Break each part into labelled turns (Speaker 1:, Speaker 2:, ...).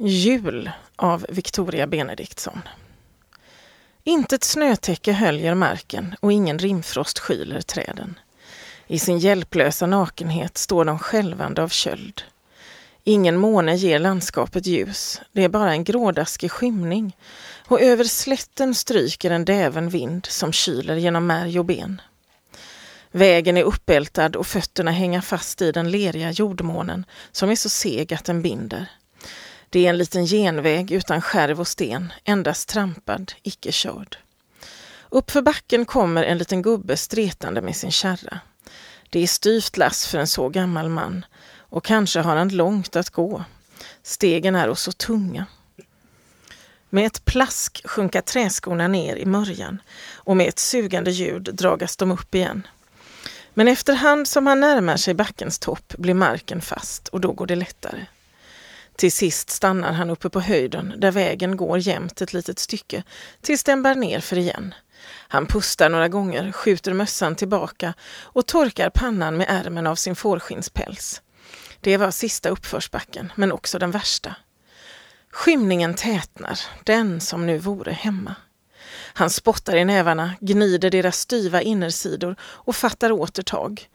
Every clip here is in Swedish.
Speaker 1: Jul av Victoria Benediktsson. Intet snötäcke höljer marken och ingen rimfrost skyler träden. I sin hjälplösa nakenhet står de skälvande av köld. Ingen måne ger landskapet ljus, det är bara en grådaskig skymning och över slätten stryker en däven vind som kyler genom märg och ben. Vägen är uppältad och fötterna hänger fast i den leriga jordmånen som är så seg att den binder. Det är en liten genväg utan skärv och sten, endast trampad, icke körd. Uppför backen kommer en liten gubbe stretande med sin kärra. Det är styvt lass för en så gammal man och kanske har han långt att gå. Stegen är så tunga. Med ett plask sjunka träskorna ner i mörjan och med ett sugande ljud dragas de upp igen. Men efterhand som han närmar sig backens topp blir marken fast och då går det lättare. Till sist stannar han uppe på höjden där vägen går jämnt ett litet stycke tills den bär ner för igen. Han pustar några gånger, skjuter mössan tillbaka och torkar pannan med ärmen av sin fårskinnspäls. Det var sista uppförsbacken, men också den värsta. Skymningen tätnar, den som nu vore hemma. Han spottar i nävarna, gnider deras styva innersidor och fattar åter tag.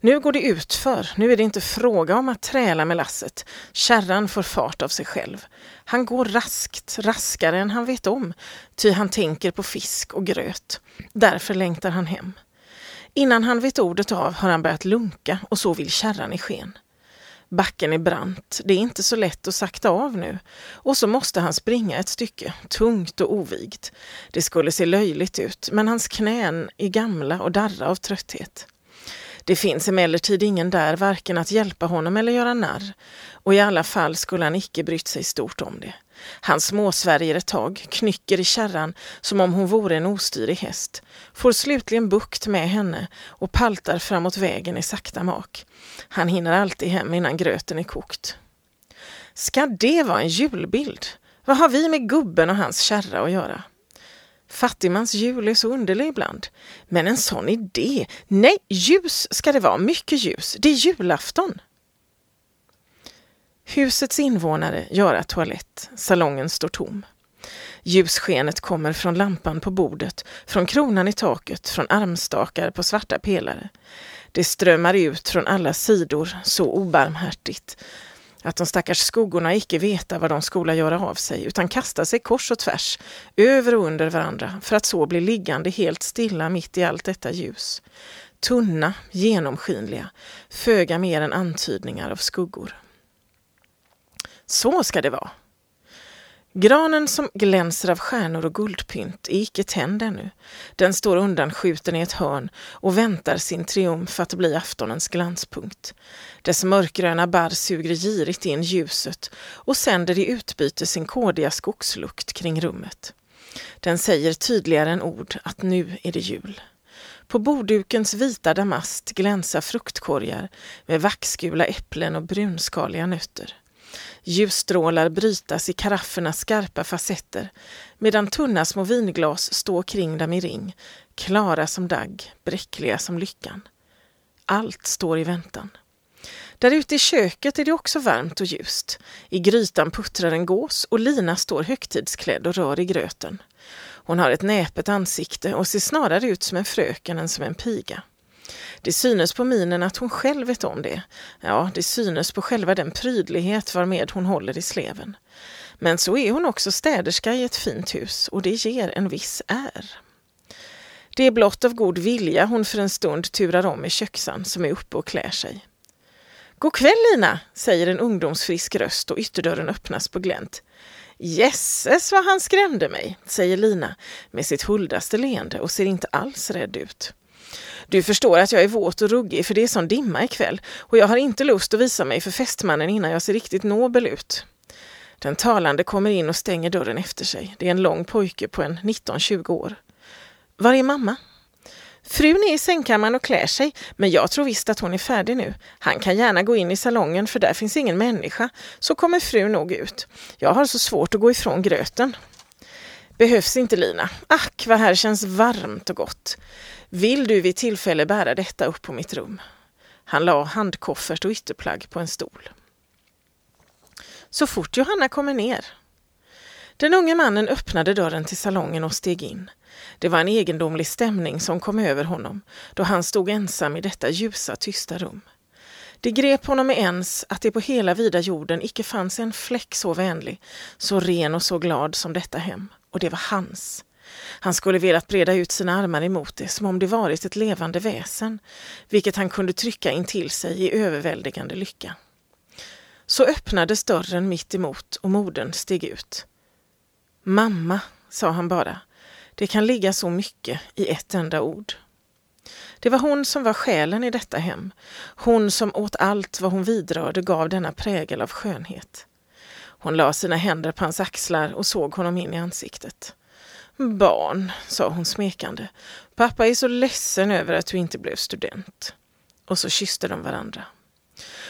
Speaker 1: Nu går det utför, nu är det inte fråga om att träla med lasset. Kärran får fart av sig själv. Han går raskt, raskare än han vet om, ty han tänker på fisk och gröt. Därför längtar han hem. Innan han vet ordet av har han börjat lunka och så vill kärran i sken. Backen är brant, det är inte så lätt att sakta av nu. Och så måste han springa ett stycke, tungt och ovigt. Det skulle se löjligt ut, men hans knän är gamla och darra av trötthet. Det finns emellertid ingen där varken att hjälpa honom eller göra narr, och i alla fall skulle han icke brytt sig stort om det. Han småsvärjer ett tag, knycker i kärran som om hon vore en ostyrig häst, får slutligen bukt med henne och paltar framåt vägen i sakta mak. Han hinner alltid hem innan gröten är kokt. Ska det vara en julbild? Vad har vi med gubben och hans kärra att göra? Fattigmans jul är så underlig ibland. Men en sån idé! Nej, ljus ska det vara, mycket ljus. Det är julafton. Husets invånare gör toalett. Salongen står tom. Ljusskenet kommer från lampan på bordet, från kronan i taket, från armstakar på svarta pelare. Det strömmar ut från alla sidor så obarmhärtigt att de stackars skuggorna icke veta vad de skola göra av sig utan kasta sig kors och tvärs, över och under varandra för att så bli liggande helt stilla mitt i allt detta ljus. Tunna, genomskinliga, föga mer än antydningar av skuggor. Så ska det vara. Granen som glänser av stjärnor och guldpynt är icke tänd ännu. Den står undanskjuten i ett hörn och väntar sin triumf att bli aftonens glanspunkt. Dess mörkgröna barr suger girigt in ljuset och sänder i utbyte sin kådiga skogslukt kring rummet. Den säger tydligare än ord att nu är det jul. På borddukens vita damast glänsa fruktkorgar med vaxgula äpplen och brunskaliga nötter. Ljusstrålar brytas i karaffernas skarpa facetter medan tunna små vinglas står kring dem i ring, klara som dagg, bräckliga som lyckan. Allt står i väntan. Där ute i köket är det också varmt och ljust. I grytan puttrar en gås och Lina står högtidsklädd och rör i gröten. Hon har ett näpet ansikte och ser snarare ut som en fröken än som en piga. Det synes på minen att hon själv vet om det. Ja, det synes på själva den prydlighet varmed hon håller i sleven. Men så är hon också städerska i ett fint hus och det ger en viss är. Det är blott av god vilja hon för en stund turar om i köksan som är uppe och klär sig. God kväll Lina, säger en ungdomsfrisk röst och ytterdörren öppnas på glänt. Jesses vad han skrämde mig, säger Lina med sitt huldaste leende och ser inte alls rädd ut. Du förstår att jag är våt och ruggig för det är sån dimma ikväll och jag har inte lust att visa mig för fästmannen innan jag ser riktigt nobel ut. Den talande kommer in och stänger dörren efter sig. Det är en lång pojke på en 19-20 år. Var är mamma? Frun är i sängkammaren och klär sig, men jag tror visst att hon är färdig nu. Han kan gärna gå in i salongen för där finns ingen människa, så kommer frun nog ut. Jag har så svårt att gå ifrån gröten. Behövs inte Lina. Ack, vad här känns varmt och gott. Vill du vid tillfälle bära detta upp på mitt rum? Han la handkoffert och ytterplagg på en stol. så fort Johanna kommer ner. Den unge mannen öppnade dörren till salongen och steg in. Det var en egendomlig stämning som kom över honom då han stod ensam i detta ljusa, tysta rum. Det grep honom med ens att det på hela vida jorden icke fanns en fläck så vänlig, så ren och så glad som detta hem. Och det var hans. Han skulle velat breda ut sina armar emot det som om det varit ett levande väsen, vilket han kunde trycka in till sig i överväldigande lycka. Så öppnades dörren mitt emot och modern steg ut. Mamma, sa han bara. Det kan ligga så mycket i ett enda ord. Det var hon som var själen i detta hem. Hon som åt allt vad hon vidrörde gav denna prägel av skönhet. Hon la sina händer på hans axlar och såg honom in i ansiktet. Barn, sa hon smekande. Pappa är så ledsen över att du inte blev student. Och så kysste de varandra.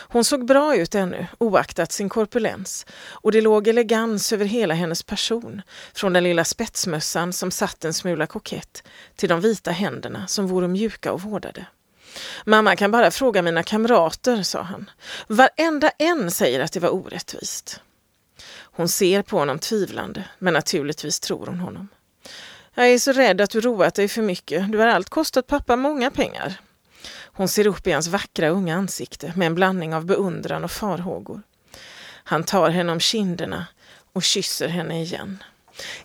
Speaker 1: Hon såg bra ut ännu, oaktat sin korpulens, och det låg elegans över hela hennes person, från den lilla spetsmössan som satt en smula kokett till de vita händerna som vore mjuka och vårdade. Mamma kan bara fråga mina kamrater, sa han. Varenda en säger att det var orättvist. Hon ser på honom tvivlande, men naturligtvis tror hon honom. Jag är så rädd att du roat dig för mycket. Du har allt kostat pappa många pengar. Hon ser upp i hans vackra unga ansikte med en blandning av beundran och farhågor. Han tar henne om kinderna och kysser henne igen.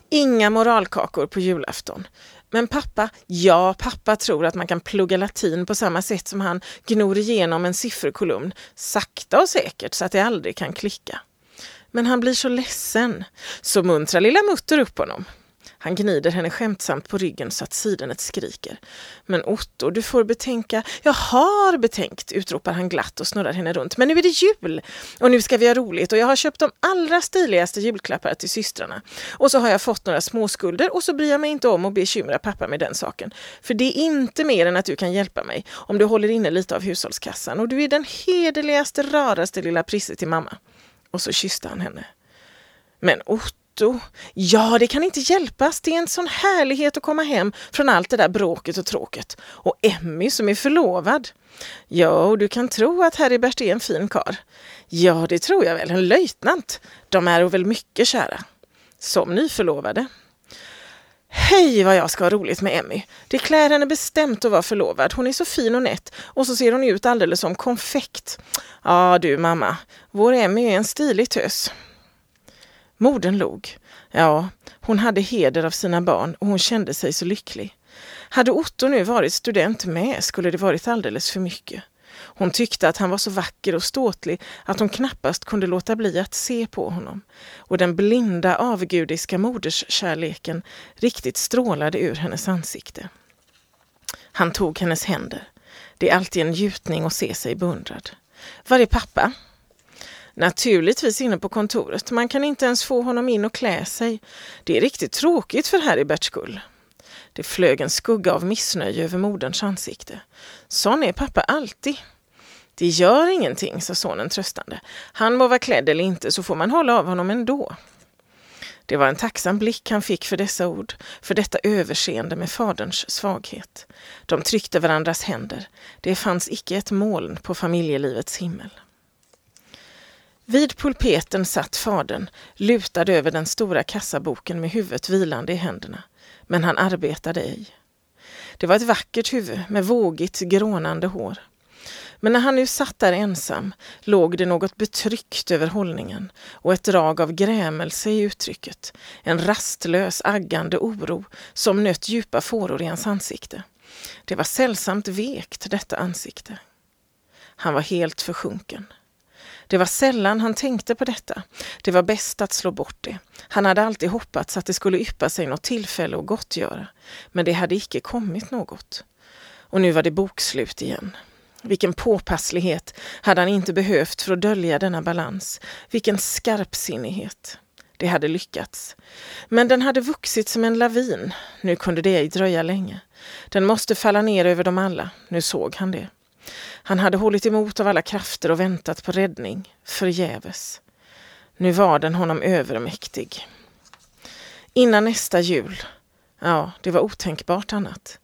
Speaker 1: Inga moralkakor på julafton. Men pappa, ja, pappa tror att man kan plugga latin på samma sätt som han gnor igenom en sifferkolumn, sakta och säkert så att det aldrig kan klicka. Men han blir så ledsen, så muntrar lilla mutter upp honom. Han gnider henne skämtsamt på ryggen så att sidenet skriker. Men Otto, du får betänka. Jag har betänkt, utropar han glatt och snurrar henne runt. Men nu är det jul och nu ska vi ha roligt och jag har köpt de allra stiligaste julklappar till systrarna. Och så har jag fått några småskulder och så bryr jag mig inte om att bekymra pappa med den saken. För det är inte mer än att du kan hjälpa mig om du håller inne lite av hushållskassan och du är den hederligaste, raraste lilla prisse till mamma. Och så kysste han henne. Men Otto Otto. Ja, det kan inte hjälpas. Det är en sån härlighet att komma hem från allt det där bråket och tråket. Och Emmy som är förlovad. Ja, och du kan tro att Heribert är en fin kar. Ja, det tror jag väl. En löjtnant. De är väl mycket kära. Som nyförlovade. Hej vad jag ska ha roligt med Emmy. Det klär henne bestämt att vara förlovad. Hon är så fin och nätt och så ser hon ut alldeles som konfekt. Ja du mamma, vår Emmy är en stilig tös. Modern log. Ja, hon hade heder av sina barn och hon kände sig så lycklig. Hade Otto nu varit student med skulle det varit alldeles för mycket. Hon tyckte att han var så vacker och ståtlig att hon knappast kunde låta bli att se på honom. Och den blinda avgudiska moderskärleken riktigt strålade ur hennes ansikte. Han tog hennes händer. Det är alltid en njutning att se sig beundrad. Var är pappa? Naturligtvis inne på kontoret. Man kan inte ens få honom in och klä sig. Det är riktigt tråkigt för Heribert skull. Det flög en skugga av missnöje över moderns ansikte. Sån är pappa alltid. Det gör ingenting, sa sonen tröstande. Han må vara klädd eller inte så får man hålla av honom ändå. Det var en tacksam blick han fick för dessa ord, för detta överseende med faderns svaghet. De tryckte varandras händer. Det fanns icke ett moln på familjelivets himmel. Vid pulpeten satt fadern, lutad över den stora kassaboken med huvudet vilande i händerna. Men han arbetade ej. Det var ett vackert huvud med vågigt grånande hår. Men när han nu satt där ensam låg det något betryckt över hållningen och ett drag av grämelse i uttrycket. En rastlös, aggande oro som nött djupa fåror i hans ansikte. Det var sällsamt vekt, detta ansikte. Han var helt försjunken. Det var sällan han tänkte på detta. Det var bäst att slå bort det. Han hade alltid hoppats att det skulle yppa sig något tillfälle att gottgöra. Men det hade icke kommit något. Och nu var det bokslut igen. Vilken påpasslighet hade han inte behövt för att dölja denna balans. Vilken skarpsinnighet. Det hade lyckats. Men den hade vuxit som en lavin. Nu kunde det ej dröja länge. Den måste falla ner över dem alla. Nu såg han det. Han hade hållit emot av alla krafter och väntat på räddning, förgäves. Nu var den honom övermäktig. Innan nästa jul, ja, det var otänkbart annat.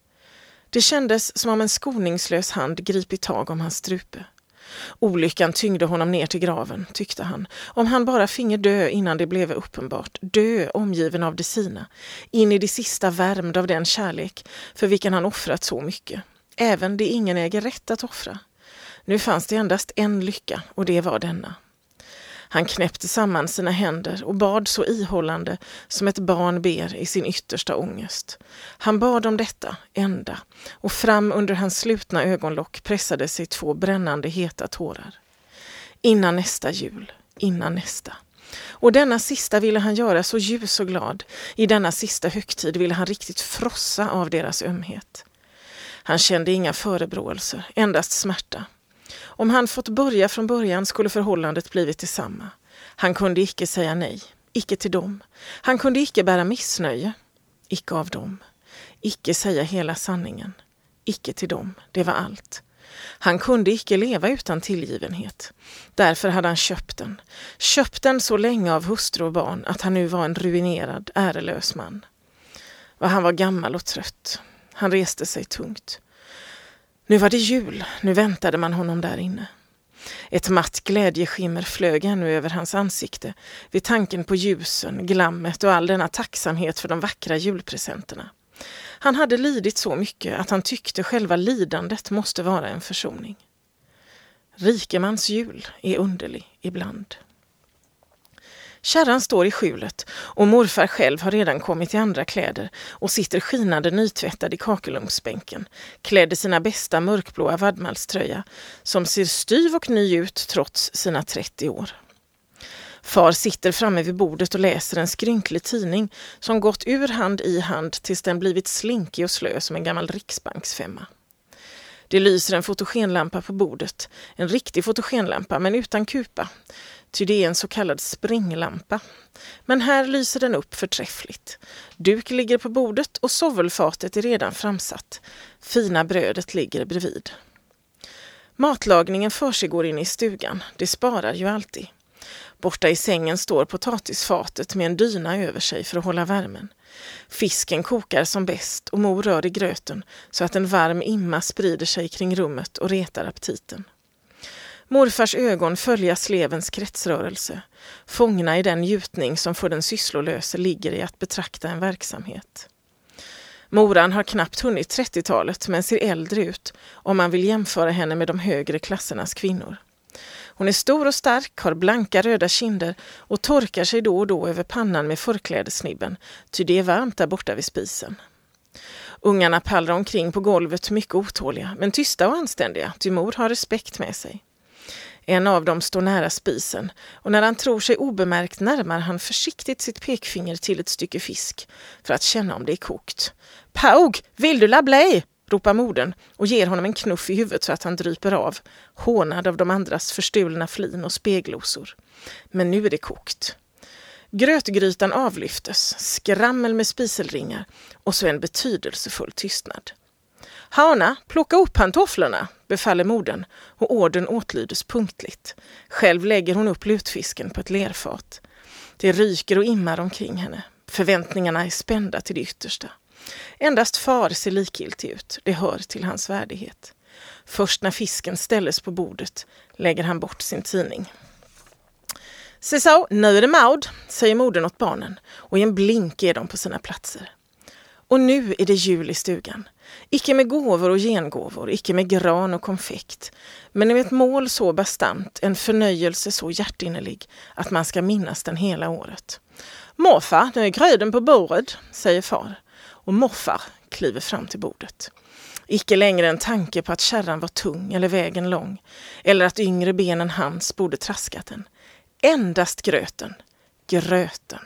Speaker 1: Det kändes som om en skoningslös hand gripit tag om hans strupe. Olyckan tyngde honom ner till graven, tyckte han. Om han bara finge dö innan det blev uppenbart, dö omgiven av det sina, in i det sista värmd av den kärlek för vilken han offrat så mycket, även det ingen äger rätt att offra. Nu fanns det endast en lycka och det var denna. Han knäppte samman sina händer och bad så ihållande som ett barn ber i sin yttersta ångest. Han bad om detta enda och fram under hans slutna ögonlock pressade sig två brännande heta tårar. Innan nästa jul, innan nästa. Och denna sista ville han göra så ljus och glad. I denna sista högtid ville han riktigt frossa av deras ömhet. Han kände inga förebråelser, endast smärta. Om han fått börja från början skulle förhållandet blivit detsamma. Han kunde icke säga nej, icke till dem. Han kunde icke bära missnöje, icke av dem. Icke säga hela sanningen, icke till dem. Det var allt. Han kunde icke leva utan tillgivenhet. Därför hade han köpt den. Köpt den så länge av hustru och barn att han nu var en ruinerad, ärelös man. Vad han var gammal och trött. Han reste sig tungt. Nu var det jul, nu väntade man honom där inne. Ett matt glädjeskimmer flög ännu över hans ansikte vid tanken på ljusen, glammet och all denna tacksamhet för de vackra julpresenterna. Han hade lidit så mycket att han tyckte själva lidandet måste vara en försoning. Rikemans jul är underlig ibland. Kärran står i skjulet och morfar själv har redan kommit i andra kläder och sitter skinande nytvättad i kakelugnsbänken, klädd i sina bästa mörkblåa vadmalströja som ser styv och ny ut trots sina 30 år. Far sitter framme vid bordet och läser en skrynklig tidning som gått ur hand i hand tills den blivit slinkig och slö som en gammal riksbanksfemma. Det lyser en fotogenlampa på bordet, en riktig fotogenlampa men utan kupa, ty det är en så kallad springlampa. Men här lyser den upp förträffligt. Duk ligger på bordet och sovelfatet är redan framsatt. Fina brödet ligger bredvid. Matlagningen försiggår inne i stugan, det sparar ju alltid. Borta i sängen står potatisfatet med en dyna över sig för att hålla värmen. Fisken kokar som bäst och mor rör i gröten så att en varm imma sprider sig kring rummet och retar aptiten. Morfars ögon följa slevens kretsrörelse, fångna i den gjutning som för den sysslolöse ligger i att betrakta en verksamhet. Moran har knappt hunnit 30-talet men ser äldre ut om man vill jämföra henne med de högre klassernas kvinnor. Hon är stor och stark, har blanka röda kinder och torkar sig då och då över pannan med förklädesnibben, ty det är varmt där borta vid spisen. Ungarna pallrar omkring på golvet mycket otåliga, men tysta och anständiga, ty mor har respekt med sig. En av dem står nära spisen och när han tror sig obemärkt närmar han försiktigt sitt pekfinger till ett stycke fisk för att känna om det är kokt. Paug, vill du lablej? ropar modern och ger honom en knuff i huvudet så att han dryper av, hånad av de andras förstulna flin och speglosor. Men nu är det kokt. Grötgrytan avlyftes, skrammel med spiselringar och så en betydelsefull tystnad. Hana, plocka upp pantofflorna, befaller modern och orden åtlydes punktligt. Själv lägger hon upp lutfisken på ett lerfat. Det ryker och immar omkring henne. Förväntningarna är spända till det yttersta. Endast far ser likgiltig ut, det hör till hans värdighet. Först när fisken ställs på bordet lägger han bort sin tidning. Se så, nu är det Maud, säger modern åt barnen och i en blink är de på sina platser. Och nu är det jul i stugan. Icke med gåvor och gengåvor, icke med gran och konfekt, men med ett mål så bastant, en förnöjelse så hjärtinnerlig att man ska minnas den hela året. Morfar, nu är gröden på bordet, säger far och morfar kliver fram till bordet. Icke längre en tanke på att kärran var tung eller vägen lång, eller att yngre ben än hans borde traskat den. Endast gröten, gröten.